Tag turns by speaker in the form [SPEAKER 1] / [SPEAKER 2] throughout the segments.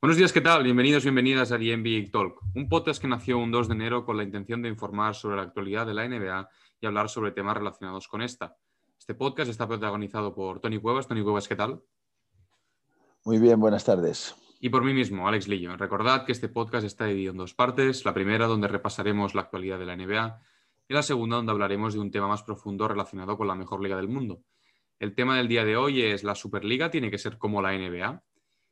[SPEAKER 1] Buenos días, ¿qué tal? Bienvenidos, bienvenidas a The NBA Talk, un podcast que nació un 2 de enero con la intención de informar sobre la actualidad de la NBA y hablar sobre temas relacionados con esta. Este podcast está protagonizado por Tony Cuevas. Tony Cuevas, ¿qué tal?
[SPEAKER 2] Muy bien, buenas tardes.
[SPEAKER 1] Y por mí mismo, Alex Lillo. Recordad que este podcast está dividido en dos partes. La primera, donde repasaremos la actualidad de la NBA, y la segunda, donde hablaremos de un tema más profundo relacionado con la mejor liga del mundo. El tema del día de hoy es la Superliga tiene que ser como la NBA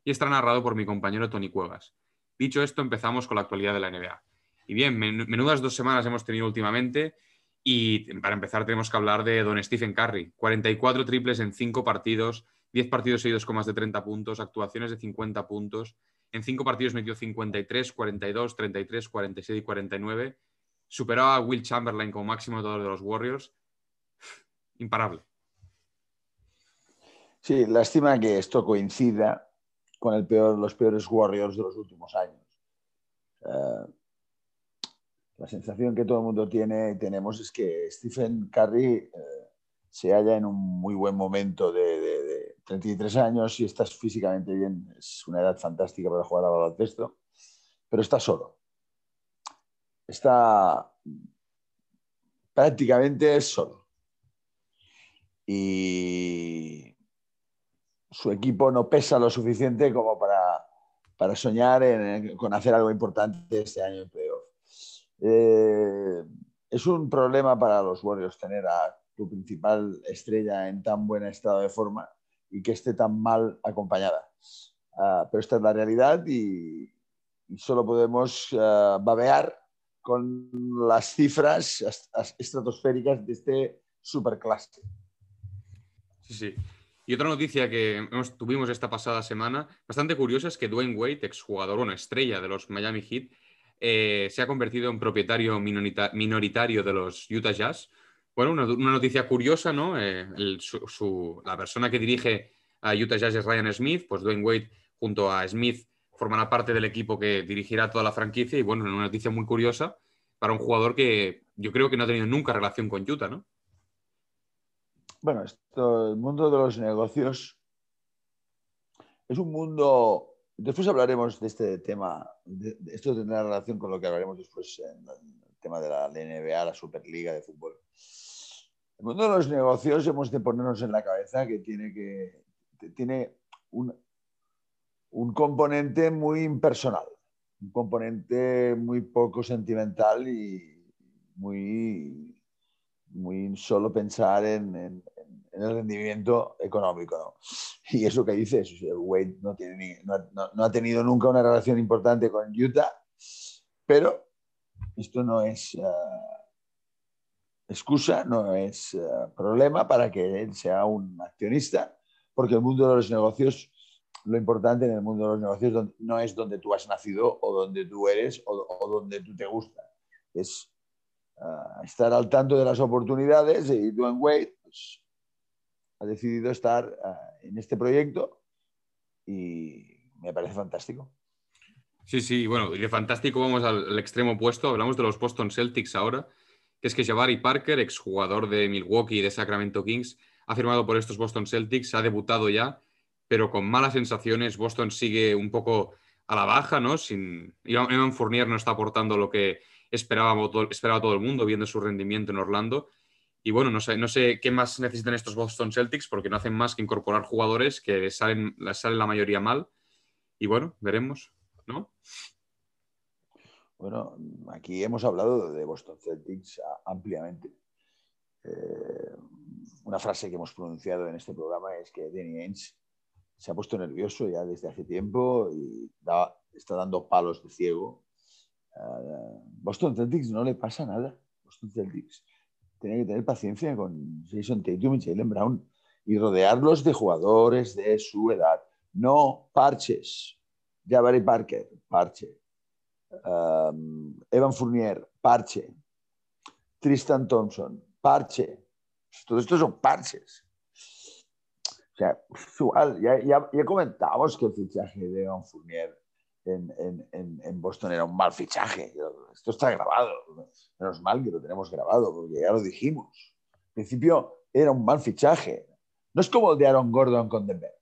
[SPEAKER 1] y está narrado por mi compañero Tony Cuevas. Dicho esto, empezamos con la actualidad de la NBA. Y bien, menudas dos semanas hemos tenido últimamente y para empezar tenemos que hablar de don Stephen Curry. 44 triples en 5 partidos, 10 partidos seguidos con más de 30 puntos, actuaciones de 50 puntos. En 5 partidos metió 53, 42, 33, 46 y 49. Superó a Will Chamberlain como máximo de los Warriors. Imparable.
[SPEAKER 2] Sí, lástima que esto coincida con el peor, los peores Warriors de los últimos años. Eh, la sensación que todo el mundo tiene y tenemos es que Stephen Curry eh, se halla en un muy buen momento de, 33 años y estás físicamente bien. Es una edad fantástica para jugar al baloncesto, pero está solo. Está prácticamente solo. Y su equipo no pesa lo suficiente como para, soñar con hacer algo importante este año en playoff. Eh, es un problema para los Warriors tener a tu principal estrella en tan buen estado de forma y que esté tan mal acompañada. Ah, pero esta es la realidad y, solo podemos ah, babear con las cifras estratosféricas de este superclase.
[SPEAKER 1] Sí, sí. Y otra noticia que tuvimos esta pasada semana, bastante curiosa, es que Dwayne Wade, exjugador, una estrella de los Miami Heat, eh, se ha convertido en propietario minoritario de los Utah Jazz. Bueno, una, noticia curiosa, ¿no? Eh, la persona que dirige a Utah Jazz es Ryan Smith, pues Dwayne Wade junto a Smith formará parte del equipo que dirigirá toda la franquicia y bueno, una noticia muy curiosa para un jugador que yo creo que no ha tenido nunca relación con Utah, ¿no?
[SPEAKER 2] Bueno, el mundo de los negocios es un mundo. Después hablaremos de este tema. esto tendrá relación con lo que hablaremos después en el tema de la NBA, la Superliga de fútbol. El mundo de los negocios hemos de ponernos en la cabeza que tiene que tiene un, un componente muy impersonal, un componente muy poco sentimental y muy, muy solo pensar en, en el rendimiento económico. ¿no? Y eso que dices, Wade no, tiene no, ha tenido nunca una relación importante con Utah, pero esto no es eh, excusa, no es eh, problema para que él sea un accionista, porque el mundo de los negocios, lo importante en el mundo de los negocios no es donde tú has nacido o donde tú eres o, donde tú te gusta, es eh, estar al tanto de las oportunidades y tú en Wade, pues, ha decidido estar eh, en este proyecto y me parece fantástico.
[SPEAKER 1] Sí, sí, bueno, y de fantástico vamos al, extremo opuesto. Hablamos de los Boston Celtics ahora, que es que Jabari Parker, exjugador de Milwaukee y de Sacramento Kings, ha firmado por estos Boston Celtics, ha debutado ya, pero con malas sensaciones. Boston sigue un poco a la baja, ¿no? Sin, Ivan Fournier no está aportando lo que esperaba, esperaba todo el mundo, viendo su rendimiento en Orlando. Y bueno, no sé, no sé qué más necesitan estos Boston Celtics porque no hacen más que incorporar jugadores que salen, salen la mayoría mal. Y bueno, veremos, ¿no?
[SPEAKER 2] Bueno, aquí hemos hablado de Boston Celtics ampliamente. Eh, una frase que hemos pronunciado en este programa es que Danny Ainge se ha puesto nervioso ya desde hace tiempo y está dando palos de ciego. Uh, Boston Celtics no le pasa nada. Boston Celtics tiene que tener paciencia con Jason Tatum y Jalen Brown y rodearlos de jugadores de su edad. No parches. Jabari Parker, parche. Um, Evan Fournier, parche. Tristan Thompson, parche. Todo esto son parches. O sea, igual, ya, ya, ya comentamos que el fichaje de Evan Fournier en, Boston era un mal fichaje. Esto está grabado. Menos mal que lo tenemos grabado, porque ya lo dijimos. Al principio era un mal fichaje. No es como el de Aaron Gordon con Denver.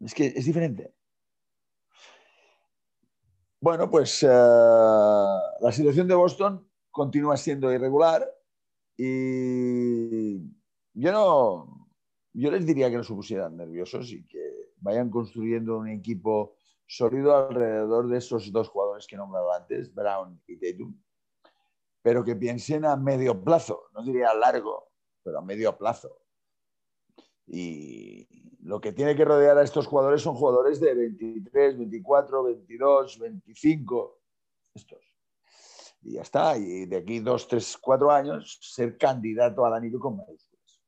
[SPEAKER 2] Es que es diferente. Bueno, pues uh, la situación de Boston continúa siendo irregular y yo no, yo les diría que no se pusieran nerviosos y que vayan construyendo un equipo sólido alrededor de esos dos jugadores que he nombrado antes, Brown y Tatum, pero que piensen a medio plazo, no diría a largo, pero a medio plazo. Y lo que tiene que rodear a estos jugadores son jugadores de 23, 24, 22, 25, estos. Y ya está, y de aquí dos, tres, cuatro años ser candidato al anillo con mayúsculas.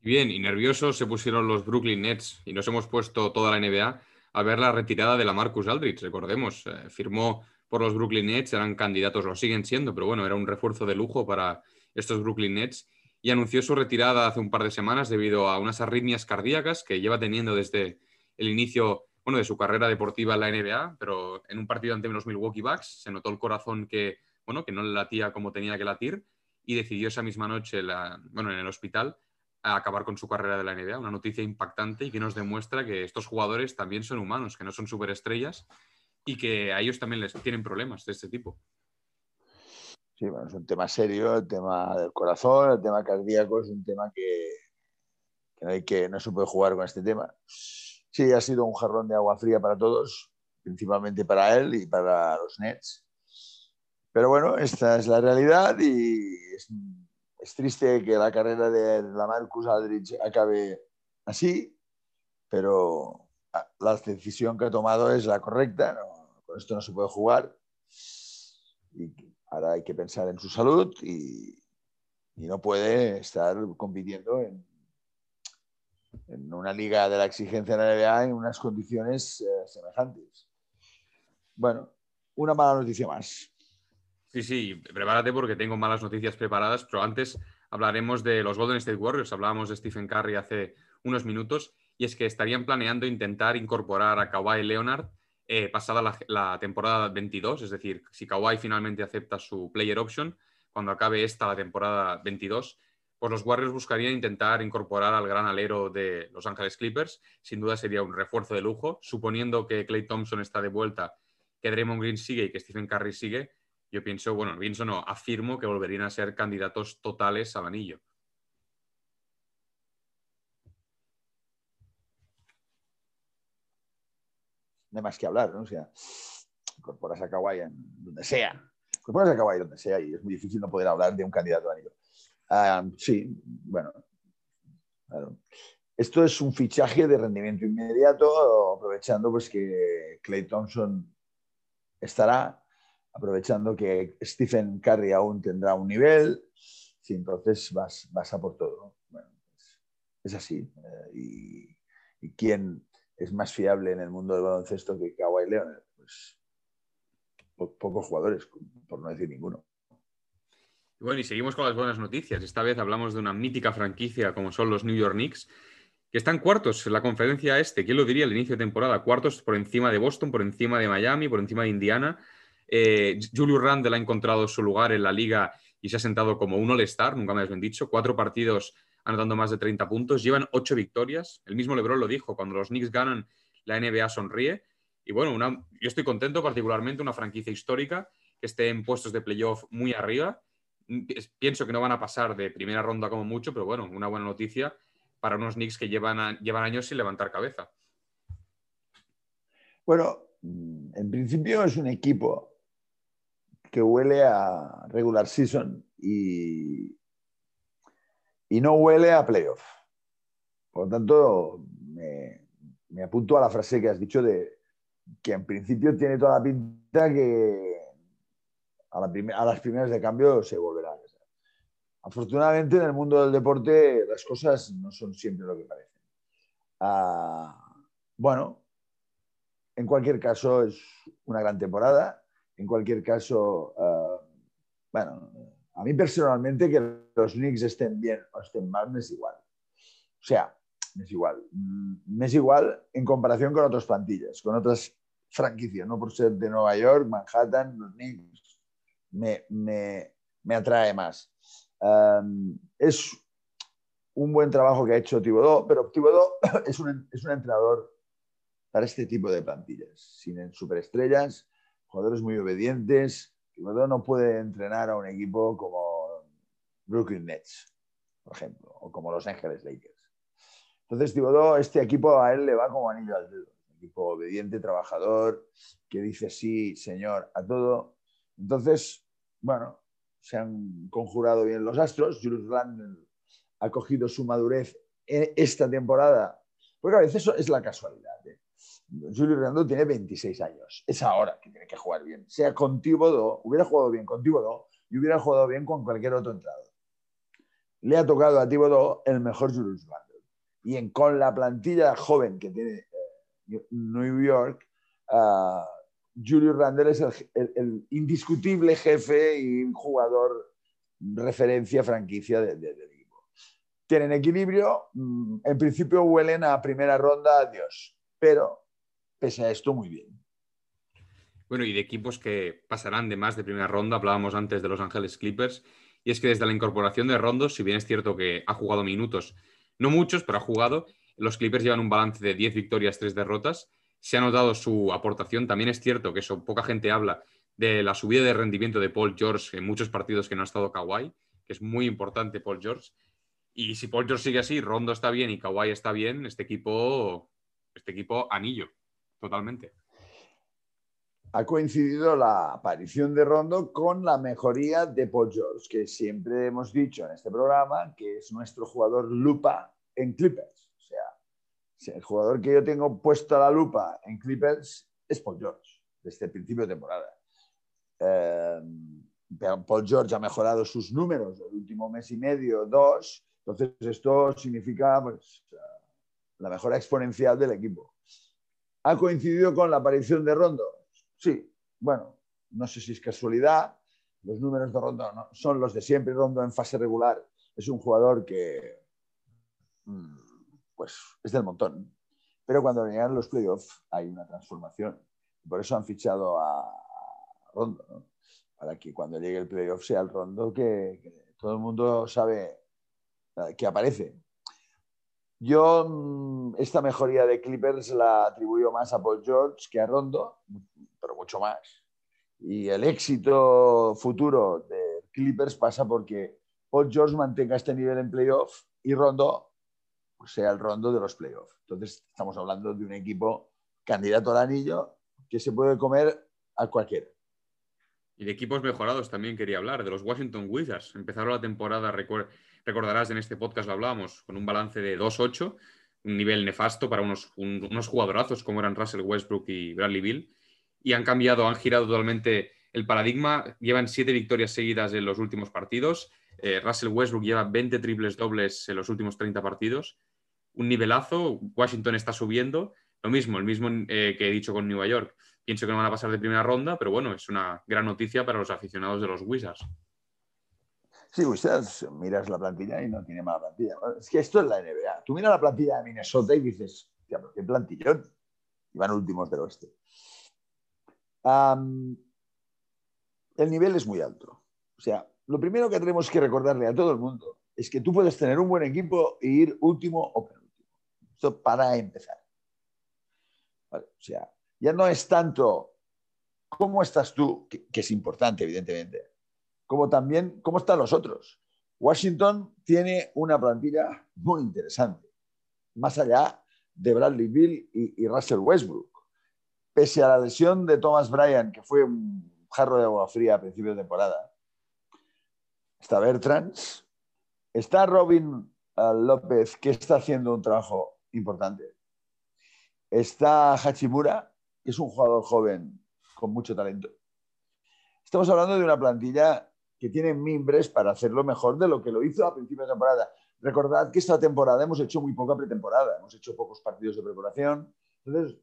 [SPEAKER 1] Bien, y nerviosos se pusieron los Brooklyn Nets y nos hemos puesto toda la NBA a ver la retirada de la Marcus Aldridge, recordemos, eh, firmó por los Brooklyn Nets, eran candidatos, lo siguen siendo, pero bueno, era un refuerzo de lujo para estos Brooklyn Nets y anunció su retirada hace un par de semanas debido a unas arritmias cardíacas que lleva teniendo desde el inicio bueno, de su carrera deportiva en la NBA, pero en un partido ante los Milwaukee Bucks se notó el corazón que, bueno, que no le latía como tenía que latir y decidió esa misma noche, bueno, en el hospital, acabar con su carrera de la NBA. Una noticia impactante y que nos demuestra que estos jugadores también son humanos, que no son superestrellas y que a ellos también les tienen problemas de este tipo.
[SPEAKER 2] Sí, bueno, es un tema serio, el tema del corazón, el tema cardíaco, es un tema que, que no se puede jugar con este tema. Sí, ha sido un jarrón de agua fría para todos, principalmente para él y para los Nets. Pero bueno, esta es la realidad y es triste que la carrera de la Marcus Aldridge acabe así, pero la decisión que ha tomado es la correcta. con esto no se puede jugar. Y Ahora hay que pensar en su salud y, no puede estar compitiendo en, una liga de la exigencia de la NBA en unas condiciones eh, semejantes. Bueno, una mala noticia más.
[SPEAKER 1] Sí, sí, prepárate porque tengo malas noticias preparadas, pero antes hablaremos de los Golden State Warriors. Hablábamos de Stephen Curry hace unos minutos y es que estarían planeando intentar incorporar a Kawhi Leonard eh, pasada la, temporada 22, es decir, si Kawhi finalmente acepta su player option, cuando acabe esta la temporada 22, pues los Warriors buscarían intentar incorporar al gran alero de Los Ángeles Clippers. Sin duda sería un refuerzo de lujo, suponiendo que Clay Thompson está de vuelta, que Draymond Green sigue y que Stephen Curry sigue. Yo pienso, bueno, pienso no, afirmo que volverían a ser candidatos totales al anillo.
[SPEAKER 2] no hay más que hablar, ¿no? O sea, incorporas a Kawhi en donde sea, incorporas a Kawhi donde sea y es muy difícil no poder hablar de un candidato a anillo. Ah, sí, bueno, Esto es un fichaje de rendimiento inmediato, aprovechando pues que Clay Thompson estará, aprovechando que Stephen Curry aún tendrá un nivel, sí, entonces vas, vas a por todo. Es, así. Eh, y, y quién, es más fiable en el mundo del baloncesto que Kawhi Leonard? Pues pocos jugadores, por no decir ninguno.
[SPEAKER 1] Bueno, y seguimos con las buenas noticias. Esta vez hablamos de una mítica franquicia como son los New York Knicks, que están cuartos en la conferencia este. ¿Quién lo diría al inicio de temporada? Cuartos por encima de Boston, por encima de Miami, por encima de Indiana. Eh, Julius Randle ha encontrado su lugar en la liga y se ha sentado como un All-Star, nunca me has dicho. Cuatro partidos anotando más de 30 puntos. Llevan ocho victorias. El mismo LeBron lo dijo, cuando los Knicks ganan, la NBA sonríe. Y bueno, yo estoy contento, particularmente una franquicia histórica que esté en puestos de playoff muy arriba. Pienso que no van a pasar de primera ronda como mucho, pero bueno, una buena noticia para unos Knicks que llevan, llevan años sin levantar cabeza.
[SPEAKER 2] Bueno, en principio es un equipo que huele a regular season y, y no huele a playoff. Por lo tanto, me, apunto a la frase que has dicho de que en principio tiene toda la pinta que a, las primeras de cambio se volverá. Afortunadamente en el mundo del deporte las cosas no son siempre lo que parecen. Ah, bueno, en cualquier caso es una gran temporada. En cualquier caso, ah, bueno, a mí personalmente que los Knicks estén bien o estén mal me es igual. O sea, me es igual. Mm, me es igual en comparación con otras plantillas, con otras franquicias, no por ser de Nueva York, Manhattan, los Knicks, me, me, atrae más. es un buen trabajo que ha hecho Thibodeau, pero Thibodeau es un, es un entrenador para este tipo de plantillas, sin superestrellas, jugadores muy obedientes. Thibodeau no puede entrenar a un equipo como Brooklyn Nets, por ejemplo, o como Los Ángeles Lakers. Entonces, Thibodeau, este equipo a él le va como anillo al dedo. Un equipo obediente, trabajador, que dice sí, señor, a todo. Entonces, bueno, se han conjurado bien los astros. Julius Randle ha cogido su madurez esta temporada. Porque a veces eso es la casualidad. ¿eh? Julius Randle tiene 26 años. Es ahora que tiene que jugar bien. Sea con Thibodeau, hubiera jugado bien con Thibodeau y hubiera jugado bien con cualquier otro entrenador. Le ha tocado a Thibodeau el mejor Julius Randle. Y en, con la plantilla joven que tiene eh, New York, uh, Julius Randle es el, indiscutible jefe y jugador referencia franquicia del equipo. Tienen equilibrio, mm, en principio huelen a primera ronda, adiós, pero pese a esto muy bien.
[SPEAKER 1] Bueno, y de equipos que pasarán de más de primera ronda, hablábamos antes de Los Ángeles Clippers, y es que desde la incorporación de Rondo, si bien es cierto que ha jugado minutos, no muchos, pero ha jugado, los Clippers llevan un balance de 10 victorias, 3 derrotas, se ha notado su aportación. También es cierto que eso poca gente habla de la subida de rendimiento de Paul George en muchos partidos que no ha estado Kawhi, que es muy importante Paul George. Y si Paul George sigue así, Rondo está bien y Kawhi está bien, este equipo, este equipo anillo, totalmente.
[SPEAKER 2] Ha coincidido la aparición de Rondo con la mejoría de Paul George, que siempre hemos dicho en este programa que es nuestro jugador lupa en Clippers el jugador que yo tengo puesto a la lupa en Clippers es Paul George, desde el principio de temporada. Eh, Paul George ha mejorado sus números el último mes y medio, dos. Entonces, esto significa pues, la mejora exponencial del equipo. ¿Ha coincidido con la aparición de Rondo? Sí. Bueno, no sé si es casualidad. Los números de Rondo son los de siempre. Rondo en fase regular es un jugador que mm, pues es del montón. Pero cuando llegan los playoffs hay una transformación. Por eso han fichado a Rondo, para que cuando llegue el playoff sea el Rondo que, todo el mundo sabe eh, que aparece. Yo mm, esta mejoría de Clippers la atribuyo más a Paul George que a Rondo, pero mucho más. Y el éxito futuro de Clippers pasa porque Paul George mantenga este nivel en playoff y Rondo sea el rondo de los playoffs. Entonces, estamos hablando de un equipo candidato al anillo que se puede comer a cualquiera.
[SPEAKER 1] Y de equipos mejorados también quería hablar, de los Washington Wizards. Empezaron la temporada, recordarás en este podcast lo hablábamos, con un balance de 2-8, un nivel nefasto para unos, jugadorazos como eran Russell Westbrook y Bradley Bill. Y han cambiado, han girado totalmente el paradigma. Llevan siete victorias seguidas en los últimos partidos. Eh, Russell Westbrook lleva 20 triples dobles en los últimos 30 partidos un nivelazo, Washington está subiendo, lo mismo, el mismo eh, que he dicho con Nueva York. Pienso que no van a pasar de primera ronda, pero bueno, es una gran noticia para los aficionados de los Wizards.
[SPEAKER 2] Sí, Wizards, miras la plantilla y no tiene mala plantilla. Es que esto es la NBA. Tú miras la plantilla de Minnesota y dices, qué plantillón. Y van últimos del oeste. el nivel es muy alto. O sea, lo primero que tenemos que recordarle a todo el mundo es que tú puedes tener un buen equipo e ir último o esto para empezar. o sea, ya no es tanto cómo estás tú, que, es importante, evidentemente, como también cómo están los otros. Washington tiene una plantilla muy interesante, más allá de Bradley Bill y, Russell Westbrook. Pese a la lesión de Thomas Bryan, que fue un jarro de agua fría a principio de temporada, está Bertrands, está Robin eh, López, que está haciendo un trabajo importante. Está Hachimura, que es un jugador joven con mucho talento. Estamos hablando de una plantilla que tiene mimbres para hacerlo mejor de lo que lo hizo a principio de temporada. Recordad que esta temporada hemos hecho muy poca pretemporada, hemos hecho pocos partidos de preparación. Entonces,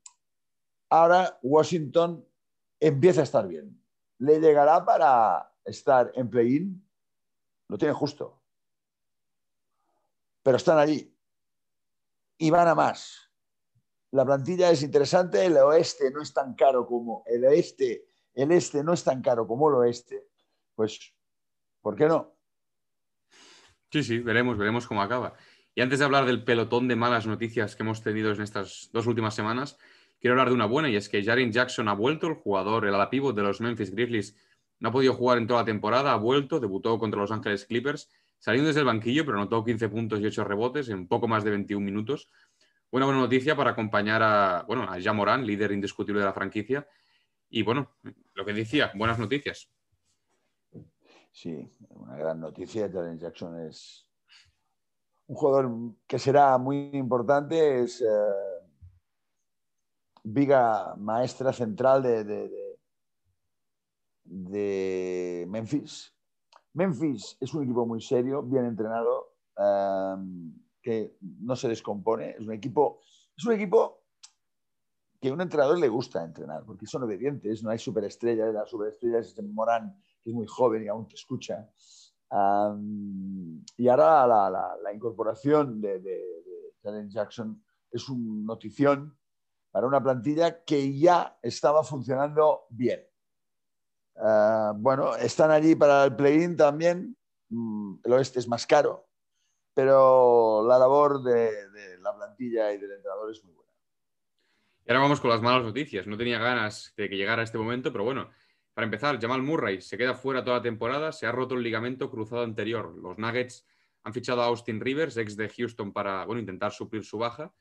[SPEAKER 2] ahora Washington empieza a estar bien. ¿Le llegará para estar en play-in? Lo tiene justo. Pero están allí y van a más. La plantilla es interesante, el oeste no es tan caro como el oeste, el este no es tan caro como el oeste. Pues, ¿por qué no?
[SPEAKER 1] Sí, sí, veremos, veremos cómo acaba. Y antes de hablar del pelotón de malas noticias que hemos tenido en estas dos últimas semanas, quiero hablar de una buena y es que Jaren Jackson ha vuelto, el jugador, el ala de los Memphis Grizzlies, no ha podido jugar en toda la temporada, ha vuelto, debutó contra los Ángeles Clippers, saliendo desde el banquillo, pero anotó 15 puntos y 8 rebotes en poco más de 21 minutos. Buena buena noticia para acompañar a, bueno, a Jamoran, líder indiscutible de la franquicia. Y bueno, lo que decía, buenas noticias.
[SPEAKER 2] Sí, una gran noticia. Jaren Jackson es un jugador que será muy importante. Es eh, viga maestra central de, de, Memphis. Memphis es un equipo muy serio, bien entrenado, eh, que no se descompone. Es un equipo, es un equipo que a un entrenador le gusta entrenar, porque son obedientes, no hay superestrellas, la superestrella es Morán que es muy joven y aún te escucha. y ahora la, incorporación de, de, Jackson es una notición para una plantilla que ya estaba funcionando bien. Ah, bueno, están allí para el play-in también. Mm, el oeste es más caro, pero la labor de, de, la plantilla y del entrenador es muy buena.
[SPEAKER 1] Y ahora vamos con las malas noticias. No tenía ganas de que llegara este momento, pero bueno, para empezar, Jamal Murray se queda fuera toda la temporada, se ha roto el ligamento cruzado anterior. Los Nuggets han fichado a Austin Rivers, ex de Houston, para bueno, intentar suplir su baja.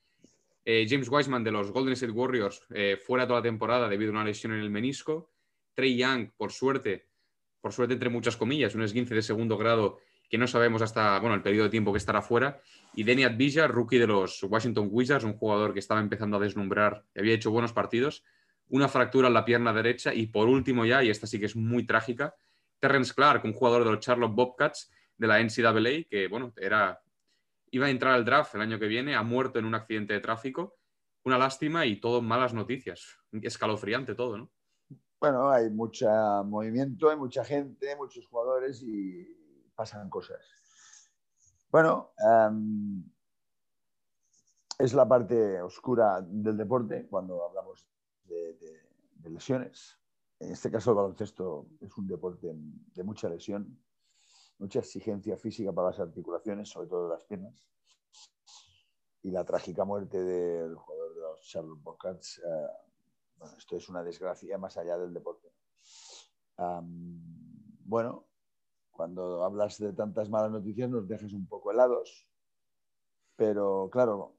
[SPEAKER 1] Eh, James Wiseman de los Golden State Warriors eh, fuera toda la temporada debido a una lesión en el menisco. Trey Young, por suerte, por suerte entre muchas comillas, un esguince de segundo grado que no sabemos hasta bueno, el periodo de tiempo que estará fuera. Y Denny Advija, rookie de los Washington Wizards, un jugador que estaba empezando a deslumbrar y había hecho buenos partidos una fractura en la pierna derecha y por último ya, y esta sí que es muy trágica, Terrence Clark, un jugador de los Charlotte Bobcats de la NCAA, que bueno, era, iba a entrar al draft el año que viene, ha muerto en un accidente de tráfico. Una lástima y todo malas noticias. Escalofriante todo, ¿no?
[SPEAKER 2] Bueno, hay mucho movimiento, hay mucha gente, muchos jugadores y pasan cosas. Bueno, em, es la parte oscura del deporte cuando hablamos lesiones. En este caso, el baloncesto es un deporte de mucha lesión, mucha exigencia física para las articulaciones, sobre todo las piernas. Y la trágica muerte del jugador de los Charlotte Bobcats, eh, bueno, esto es una desgracia más allá del deporte. bueno, cuando hablas de tantas malas noticias nos dejas un poco helados, pero claro,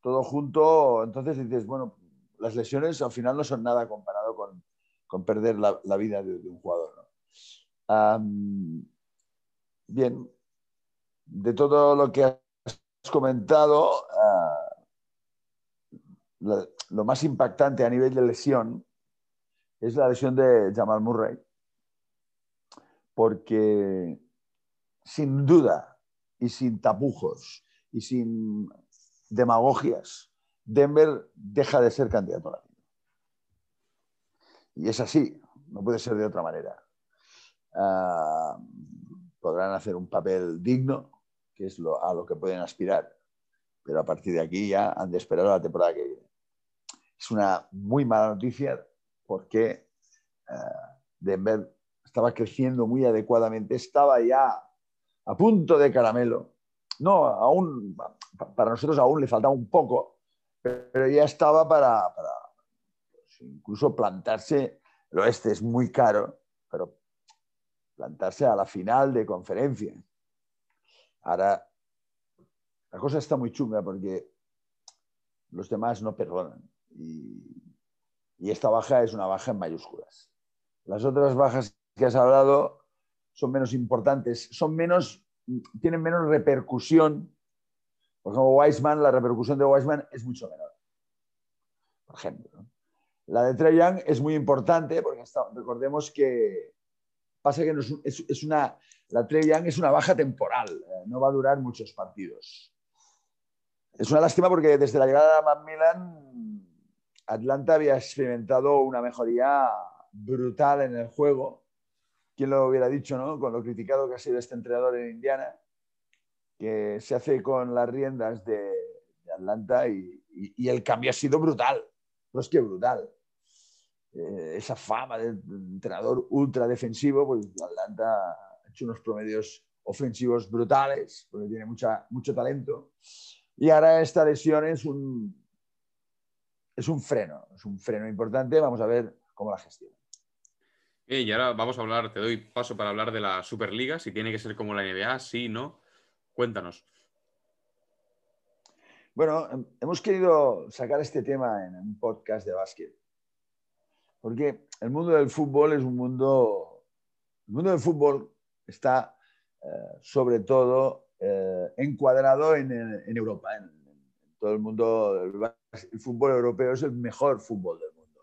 [SPEAKER 2] todo junto, entonces dices, bueno, las lesiones al final no son nada comparado con, perder la, vida de, un jugador. bien, de todo lo que has comentado, ah, lo, más impactante a nivel de lesión es la lesión de Jamal Murray, porque sin duda y sin tapujos y sin demagogias, Denver deja de ser candidato Y es así, no puede ser de otra manera. Ah, podrán hacer un papel digno, que es lo, a lo que pueden aspirar, pero a partir de aquí ya han de esperar a la temporada que viene. Es una muy mala noticia porque ah, Denver estaba creciendo muy adecuadamente, estaba ya a punto de caramelo. No, aún, para nosotros aún le faltaba un poco, pero ya estaba para, pues, incluso plantarse, el oeste es muy caro, pero plantarse a la final de conferencia. Ahora, la cosa está muy chunga porque los demás no perdonan. Y, y, esta baja es una baja en mayúsculas. Las otras bajas que has hablado son menos importantes, son menos, tienen menos repercusión por ejemplo, Weisman, la repercusión de Weisman es mucho menor. Por ejemplo. La de Young es muy importante porque recordemos que pasa que es, una, la Trey Young es una baja temporal, eh, no va a durar muchos partidos. Es una lástima porque desde la llegada de Macmillan, Atlanta había experimentado una mejoría brutal en el juego. ¿Quién lo hubiera dicho, no? Con lo criticado que ha sido este entrenador en Indiana se hace con las riendas de, Atlanta y, el cambio ha sido brutal, no es que brutal. Eh, esa fama de entrenador ultra defensivo, pues Atlanta ha hecho unos promedios ofensivos brutales, porque tiene mucha, mucho talento. Y ahora esta lesión es un, es un freno, es un freno importante. Vamos a ver cómo la gestiona.
[SPEAKER 1] Y ahora vamos a hablar, te doy paso para hablar de la Superliga, si tiene que ser como la NBA, sí, no. Cuéntanos.
[SPEAKER 2] Bueno, hemos querido sacar este tema en un podcast de básquet, porque el mundo del fútbol es un mundo, el mundo del fútbol está eh, sobre todo eh, encuadrado en, Europa, en, todo el mundo, el, fútbol europeo es el mejor fútbol del mundo.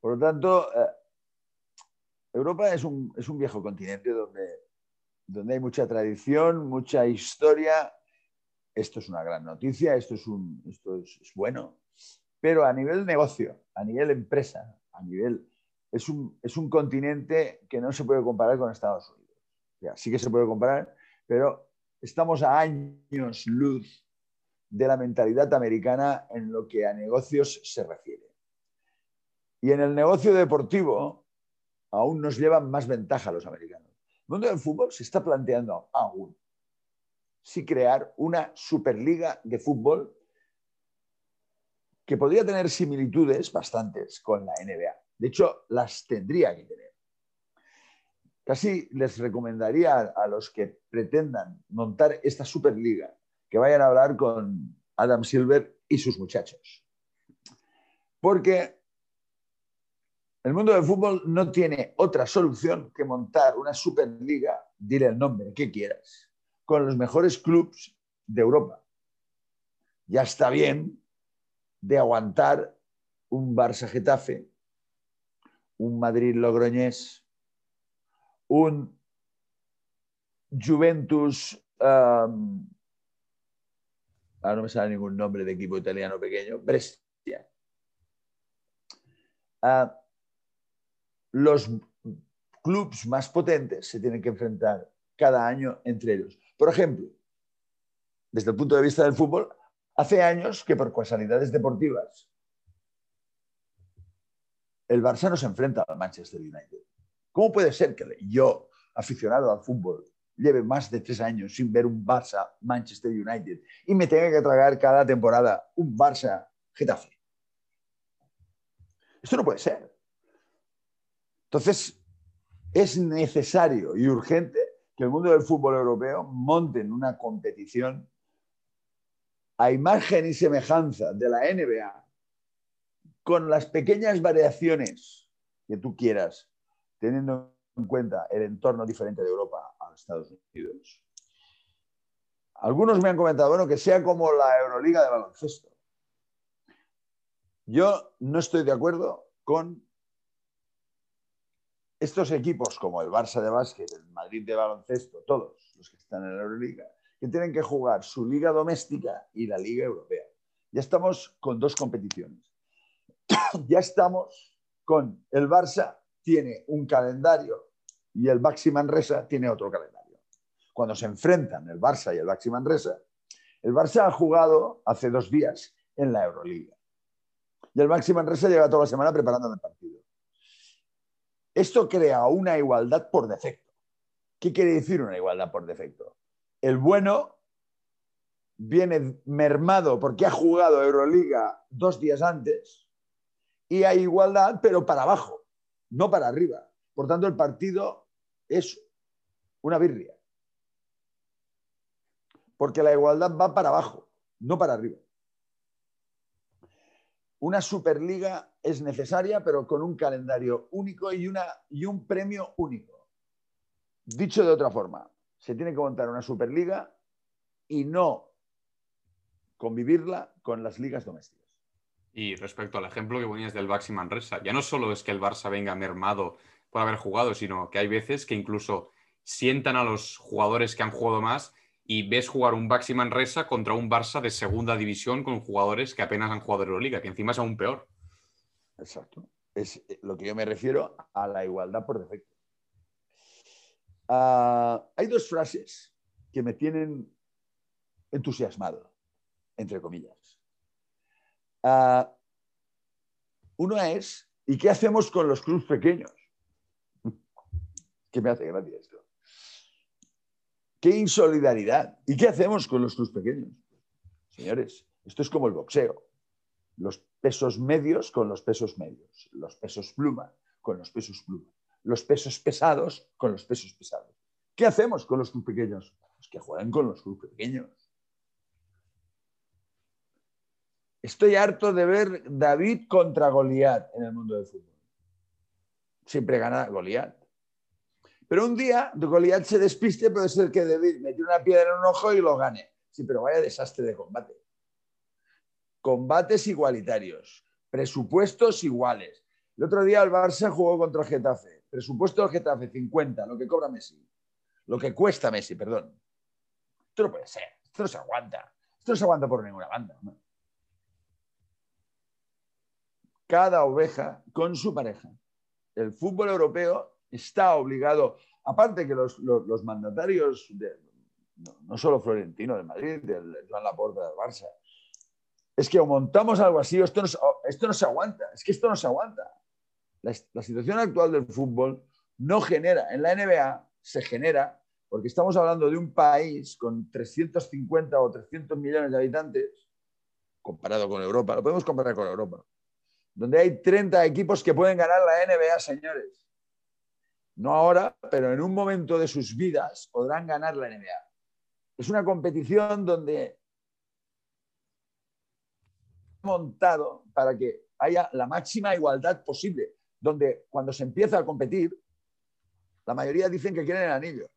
[SPEAKER 2] Por lo tanto, eh, Europa es un, viejo continente donde, donde hay mucha tradición, mucha historia. Esto es una gran noticia, esto es, bueno, pero a nivel negocio, a nivel empresa, a nivel... Es un, continente que no se puede comparar con Estados Unidos. sí que se puede comparar, pero estamos a años luz de la mentalidad americana en lo que a negocios se refiere. Y en el negocio deportivo, aún nos llevan más ventaja los americanos. El mundo del fútbol se está planteando aún si crear una superliga de fútbol que podría tener similitudes bastantes con la NBA. De hecho, las tendría que tener. Casi les recomendaría a los que pretendan montar esta superliga que vayan a hablar con Adam Silver y sus muchachos. Porque el mundo del fútbol no tiene otra solución que montar una Superliga, dile el nombre que quieras, con los mejores clubes de Europa. Ya está bien de aguantar un Barça Getafe, un Madrid Logroñés, un Juventus, um, ahora no me sale ningún nombre de equipo italiano pequeño, Brescia. Ah, los clubes más potentes se tienen que enfrentar cada año entre ellos. Por ejemplo, desde el punto de vista del fútbol, hace años que por casualidades deportivas el Barça no se enfrenta al Manchester United. ¿Cómo puede ser que yo, aficionado al fútbol, lleve más de tres años sin ver un Barça-Manchester United y me tenga que tragar cada temporada un Barça-Getafe? Esto no puede ser. Entonces, es necesario y urgente que el mundo del fútbol europeo monte en una competición a imagen y semejanza de la NBA, con las pequeñas variaciones que tú quieras, teniendo en cuenta el entorno diferente de Europa a Estados Unidos. Algunos me han comentado, bueno, que sea como la Euroliga de baloncesto. Yo no estoy de acuerdo con estos equipos como el Barça de básquet, el Madrid de baloncesto, todos los que están en la Euroliga, que tienen que jugar su liga doméstica y la liga europea. Ya estamos con dos competiciones. ya estamos con el Barça tiene un calendario y el Baxi Manresa tiene otro calendario. Cuando se enfrentan el Barça y el Baxi Manresa, el Barça ha jugado hace dos días en la Euroliga. Y el Baxi Manresa lleva toda la semana preparando el partido. Esto crea una igualdad por defecto. ¿Qué quiere decir una igualdad por defecto? El bueno viene mermado porque ha jugado Euroliga dos días antes y hay igualdad, pero para abajo, no para arriba. Por tanto, el partido es una birria. Porque la igualdad va para abajo, no para arriba. Una Superliga es necesaria, pero con un calendario único y, un premio único. Dicho de otra forma, se tiene que montar una Superliga y no convivirla con las ligas domésticas.
[SPEAKER 1] Y respecto al ejemplo que ponías del Baxi Manresa, ya no solo es que el Barça venga mermado por haber jugado, sino que hay veces que incluso sientan a los jugadores que han jugado más y ves jugar un Baxi Manresa contra un Barça de segunda división con jugadores que apenas han jugado Euroliga, que encima es aún peor.
[SPEAKER 2] Exacto. Es eh, lo que yo me refiero a la igualdad por defecto. Ah, hay dos frases que me tienen entusiasmado, entre comillas. Uh, una es, ¿y qué hacemos con los clubes pequeños? que me hace gracia esto. ¡Qué insolidaridad! ¿Y qué hacemos con los clubes pequeños? Señores, esto es como el boxeo. los pesos medios con los pesos medios, los pesos pluma con los pesos pluma, los pesos pesados con los pesos pesados. ¿Qué hacemos con los clubes pequeños? Pues que jueguen con los clubes pequeños. Estoy harto de ver David contra Goliat en el mundo del fútbol. Siempre gana Goliat. Pero un día Goliat se despiste, puede ser que David metió una piedra en un ojo y lo gane. Sí, pero vaya desastre de combate. Combates igualitarios, presupuestos iguales. El otro día el Barça jugó contra el Getafe. Presupuesto del Getafe 50, lo que cobra Messi. Lo que cuesta Messi, perdón. Esto no puede ser. Esto no se aguanta. Esto no se aguanta por ninguna banda. Cada oveja con su pareja. El fútbol europeo está obligado, aparte que los, mandatarios, de, no, solo Florentino de Madrid, del Joan Laporta del Barça, es que o montamos algo así, esto no, esto no se aguanta, es que esto no se aguanta. La situación actual del fútbol no genera, en la NBA se genera, porque estamos hablando de un país con 350 o 300 millones de habitantes, comparado con Europa, lo podemos comparar con Europa, donde hay 30 equipos que pueden ganar la NBA, señores. No ahora, pero en un momento de sus vidas podrán ganar la NBA. Es una competición donde montado para que haya la máxima igualdad posible, donde cuando se empieza a competir, la mayoría dicen que quieren el anillo.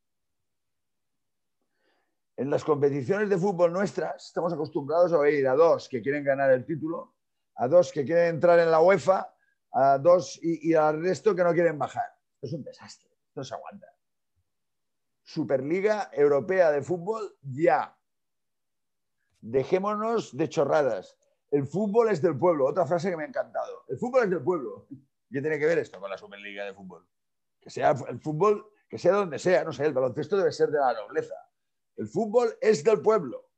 [SPEAKER 2] En las competiciones de fútbol nuestras estamos acostumbrados a oír a dos que quieren ganar el título, a dos que quieren entrar en la UEFA, a dos y, al resto que no quieren bajar. Es un desastre, no se aguanta. Superliga Europea de Fútbol ya. Dejémonos de chorradas. El fútbol es del pueblo. Otra frase que me ha encantado. El fútbol es del pueblo. ¿Qué tiene que ver esto con la Superliga de Fútbol? Que sea el fútbol, que sea donde sea, no sé, el baloncesto debe ser de la nobleza. El fútbol es del pueblo.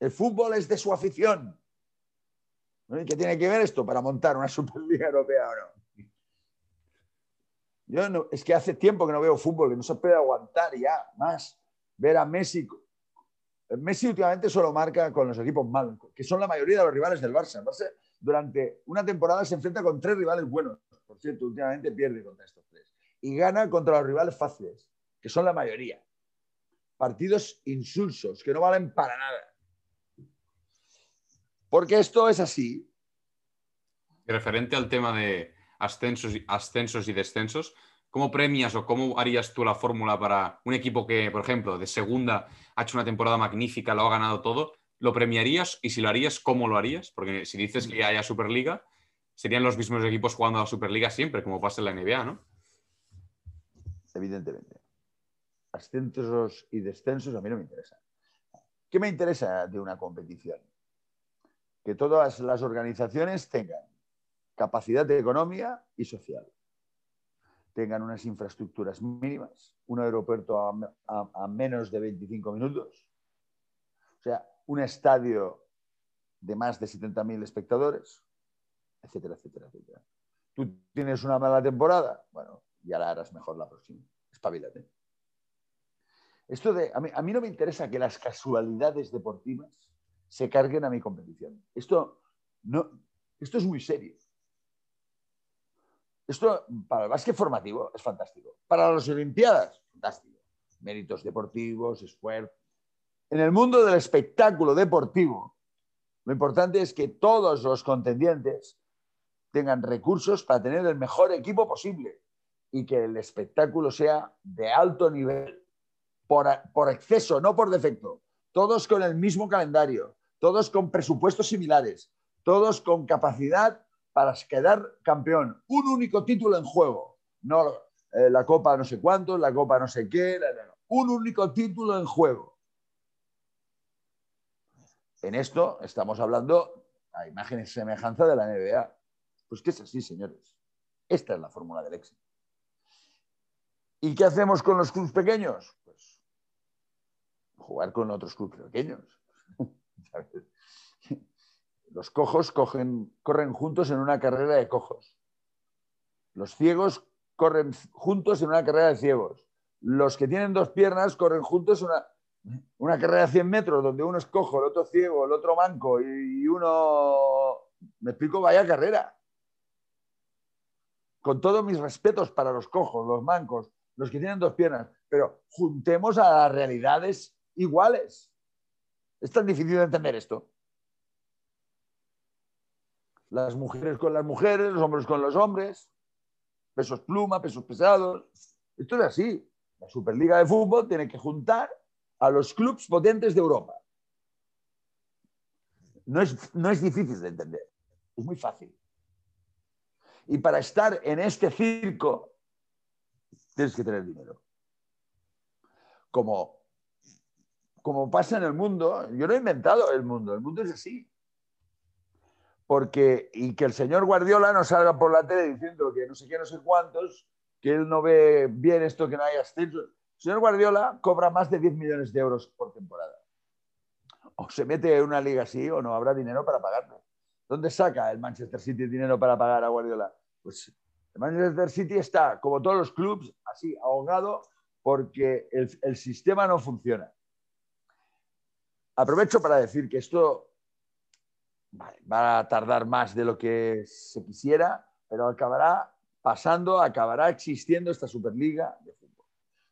[SPEAKER 2] El fútbol es de su afición. ¿Qué tiene que ver esto para montar una Superliga Europea o no? Yo no, es que hace tiempo que no veo fútbol, que no se puede aguantar ya más ver a México Messi últimamente solo marca con los equipos malos, que son la mayoría de los rivales del Barça. El Barça durante una temporada se enfrenta con tres rivales buenos. Por cierto, últimamente pierde contra estos tres. Y gana contra los rivales fáciles, que son la mayoría. Partidos insulsos, que no valen para nada. Porque esto es así.
[SPEAKER 1] referente al tema de ascensos, ascensos y descensos, ¿Cómo premias o cómo harías tú la fórmula para un equipo que, por ejemplo, de segunda ha hecho una temporada magnífica, lo ha ganado todo? ¿Lo premiarías? Y si lo harías, ¿cómo lo harías? Porque si dices que haya Superliga, serían los mismos equipos jugando a la Superliga siempre, como pasa en la NBA, ¿no?
[SPEAKER 2] Evidentemente. Ascensos y descensos a mí no me interesan. ¿Qué me interesa de una competición? Que todas las organizaciones tengan capacidad de economía y social tengan unas infraestructuras mínimas, un aeropuerto a, menos de 25 minutos, o sea, un estadio de más de 70.000 espectadores, etcétera, etcétera, etcétera. Tú tienes una mala temporada, bueno, ya la harás mejor la próxima. Espabilate. Esto de, a mí, a mí no me interesa que las casualidades deportivas se carguen a mi competición. Esto, no, esto es muy serio. Esto para el básquet formativo es fantástico. Para las Olimpiadas, fantástico. Méritos deportivos, esfuerzo. En el mundo del espectáculo deportivo, lo importante es que todos los contendientes tengan recursos para tener el mejor equipo posible y que el espectáculo sea de alto nivel, por, por exceso, no por defecto. Todos con el mismo calendario, todos con presupuestos similares, todos con capacidad para quedar campeón. Un único título en juego. No eh, la copa no sé cuánto, la copa no sé qué. un único título en juego. En esto estamos hablando a imágenes semejanza de la NBA. Pues que es así, señores. Esta es la fórmula del éxito. ¿Y qué hacemos con los clubes pequeños? Pues jugar con otros clubes pequeños. Los cojos corren juntos en una carrera de cojos. Los ciegos corren juntos en una carrera de ciegos. Los que tienen dos piernas corren juntos en una... Una carrera de 100 metros donde uno es cojo, el otro ciego, el otro manco y uno, me explico, vaya carrera. Con todos mis respetos para los cojos, los mancos, los que tienen dos piernas, pero juntemos a las realidades iguales. Es tan difícil de entender esto. Las mujeres con las mujeres, los hombres con los hombres, pesos pluma, pesos pesados. Esto es así. La Superliga de Fútbol tiene que juntar a los clubes potentes de Europa. No es, no es difícil de entender, es muy fácil. Y para estar en este circo, tienes que tener dinero. Como, como pasa en el mundo, yo no he inventado el mundo, el mundo es así. Porque, y que el señor Guardiola no salga por la tele diciendo que no sé qué, no sé cuántos, que él no ve bien esto, que no hay ascenso. El señor Guardiola cobra más de 10 millones de euros por temporada. O se mete en una liga así o no habrá dinero para pagarlo. ¿Dónde saca el Manchester City dinero para pagar a Guardiola? Pues el Manchester City está, como todos los clubes, así, ahogado porque el, sistema no funciona. Aprovecho para decir que esto va a tardar más de lo que se quisiera, pero acabará pasando, acabará existiendo esta Superliga de fútbol.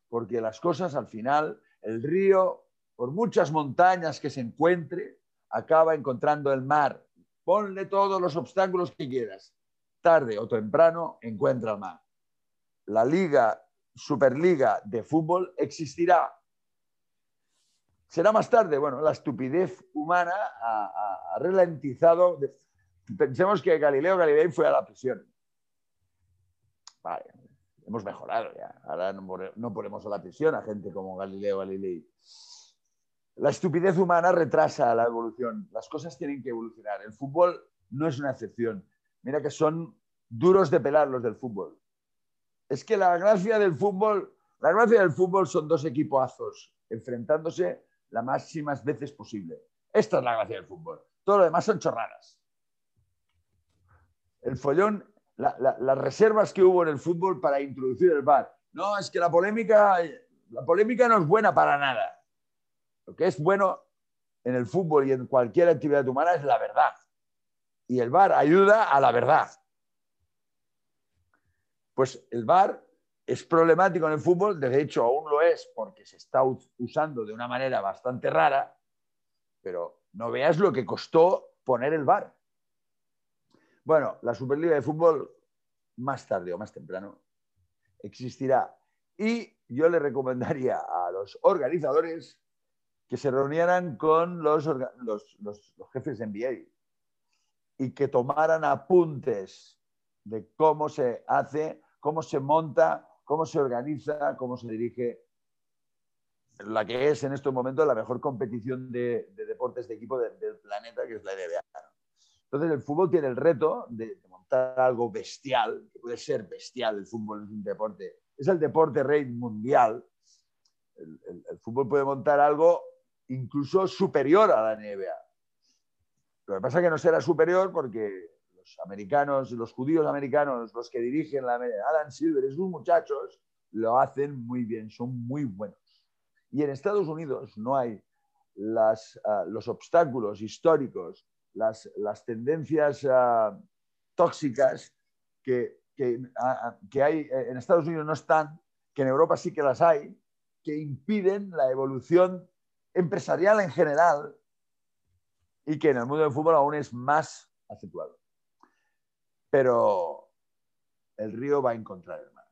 [SPEAKER 2] Porque las cosas al final, el río, por muchas montañas que se encuentre, acaba encontrando el mar. Ponle todos los obstáculos que quieras. Tarde o temprano encuentra el mar. La Liga, Superliga de fútbol existirá. Será más tarde. Bueno, la estupidez humana ha, ralentizado. Pensemos que Galileo Galilei fue a la prisión Vale, hemos mejorado ya. Ahora no, ponemos a la prisión a gente como Galileo Galilei. La estupidez humana retrasa la evolución. Las cosas tienen que evolucionar. El fútbol no es una excepción. Mira que son duros de pelar los del fútbol. Es que la gracia del fútbol, la gracia del fútbol son dos equipazos enfrentándose las máximas veces posible. Esta es la gracia del fútbol. Todo lo demás son chorradas. El follón las reservas que hubo en el fútbol para introducir el VAR. No, es que la polémica, la polémica no es buena para nada. Lo que es bueno en el fútbol y en cualquier actividad humana es la verdad. Y el VAR ayuda a la verdad. Pues el VAR es problemático en el fútbol, de hecho aún lo es porque se está usando de una manera bastante rara, pero no veas lo que costó poner el VAR. Bueno, la Superliga de Fútbol, más tarde o más temprano, existirá. Y yo le recomendaría a los organizadores que se reunieran con los, jefes de NBA y que tomaran apuntes de cómo se hace, cómo se monta, cómo se organiza, cómo se dirige la que es en estos momentos la mejor competición de, deportes de equipo del planeta, que es la NBA. Entonces el fútbol tiene el reto de, montar algo bestial, que puede ser bestial, el fútbol es un deporte, es el deporte rey mundial. El, fútbol puede montar algo incluso superior a la NBA. Lo que pasa es que no será superior porque los americanos, los judíos americanos, los que dirigen la Alan Silver y sus muchachos, lo hacen muy bien, son muy buenos. Y en Estados Unidos no hay las, ah, los obstáculos históricos las, tendencias ah, tóxicas que, ah, ah, que, hay eh, en Estados Unidos no están, que en Europa sí que las hay, que impiden la evolución empresarial en general y que en el mundo del fútbol aún es más acentuado. Pero el río va a encontrar el mar.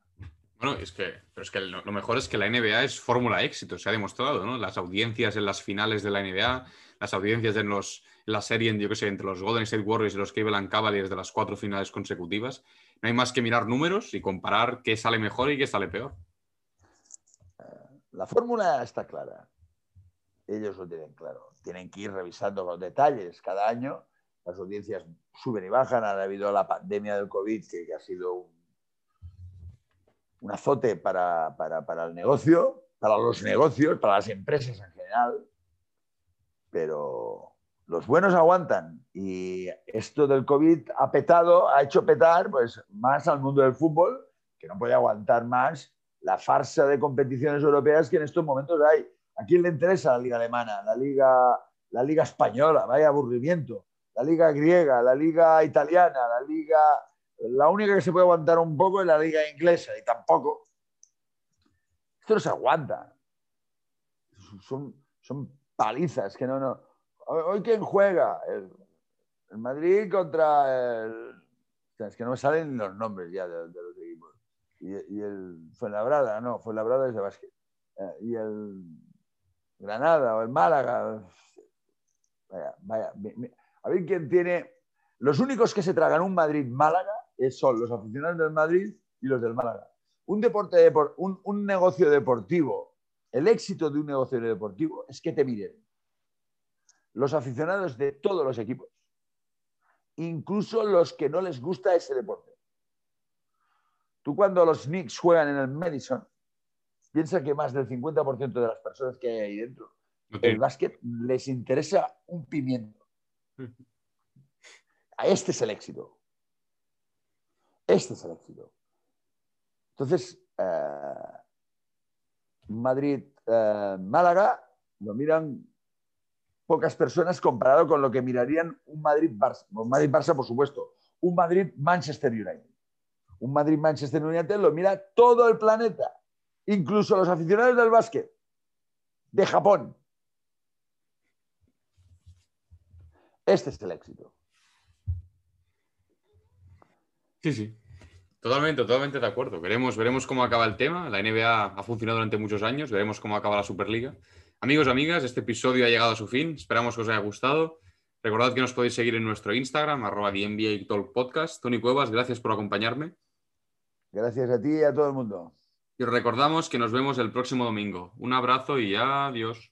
[SPEAKER 1] Bueno, es que, pero es que lo, mejor es que la NBA es fórmula éxito, se ha demostrado, ¿no? Las audiencias en las finales de la NBA, las audiencias en los, la serie, yo que sé, entre los Golden State Warriors y los Cleveland Cavaliers de las cuatro finales consecutivas. No hay más que mirar números y comparar qué sale mejor y qué sale peor.
[SPEAKER 2] La fórmula está clara. Ellos lo tienen claro. Tienen que ir revisando los detalles cada año. Las audiencias suben y bajan. Ha habido la pandemia del COVID, que, ha sido un, azote para, para el negocio, para los negocios, para las empresas en general. Pero los buenos aguantan y esto del COVID ha petado, ha hecho petar pues, más al mundo del fútbol, que no puede aguantar más la farsa de competiciones europeas que en estos momentos hay. ¿A quién le interesa la liga alemana, la liga, la liga española? Vaya aburrimiento. La liga griega, la liga italiana, la liga... La única que se puede aguantar un poco es la liga inglesa y tampoco. Esto no se aguanta. Son, son palizas que no, no. Hoy quién juega? El, Madrid contra el... Es que no me salen los nombres ya de, los equipos. Y, y, el Fuenlabrada, no, Fuenlabrada es de básquet. Eh, y el Granada o el Málaga. Vaya, vaya. A ver quién tiene. Los únicos que se tragan un Madrid-Málaga son los aficionados del Madrid y los del Málaga. Un, deporte, un, un negocio deportivo, el éxito de un negocio deportivo es que te miren los aficionados de todos los equipos, incluso los que no les gusta ese deporte. Tú cuando los Knicks juegan en el Madison, piensa que más del 50% de las personas que hay ahí dentro, el básquet les interesa un pimiento. Este es el éxito. Este es el éxito. Entonces, eh, Madrid-Málaga eh, lo miran pocas personas comparado con lo que mirarían un Madrid-Barça. Un Madrid-Barça, por supuesto. Un Madrid-Manchester United. Un Madrid-Manchester United lo mira todo el planeta incluso los aficionados del básquet de Japón. Este es el éxito.
[SPEAKER 1] Sí, sí. Totalmente, totalmente de acuerdo. Veremos, veremos cómo acaba el tema. La NBA ha funcionado durante muchos años. Veremos cómo acaba la Superliga. Amigos, amigas, este episodio ha llegado a su fin. Esperamos que os haya gustado. Recordad que nos podéis seguir en nuestro Instagram, arroba Podcast. Tony Cuevas, gracias por acompañarme.
[SPEAKER 2] Gracias a ti y a todo el mundo.
[SPEAKER 1] Y os recordamos que nos vemos el próximo domingo. Un abrazo y adiós.